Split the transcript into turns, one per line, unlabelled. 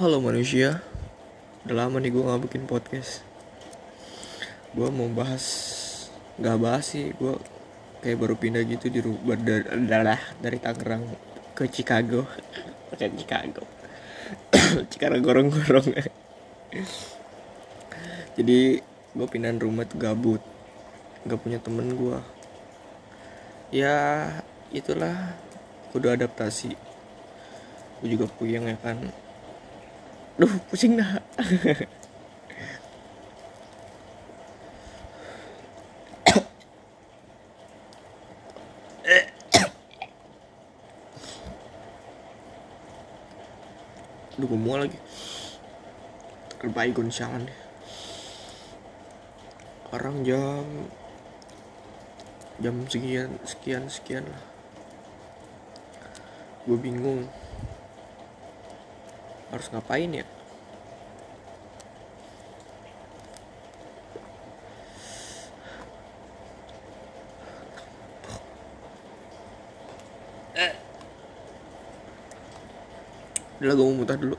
Halo manusia. Udah lama nih gue gak bikin podcast. Gue mau bahas Gak bahas sih Gue kayak baru pindah gitu di rumah dari, dari Tangerang ke Chicago. Ke Chicago. Cikarang gorong-gorong. Jadi gue pindahan rumah tuh gabut. Gak punya temen gue Ya itulah. Udah adaptasi. Gue juga puyeng ya kan Duh pusing dah. Duh gue mual lagi. Terbaygon sialan deh. Sekarang jam Jam sekian Sekian sekian lah. Gue bingung Harus ngapain ya? Udah lah gue mau muntah dulu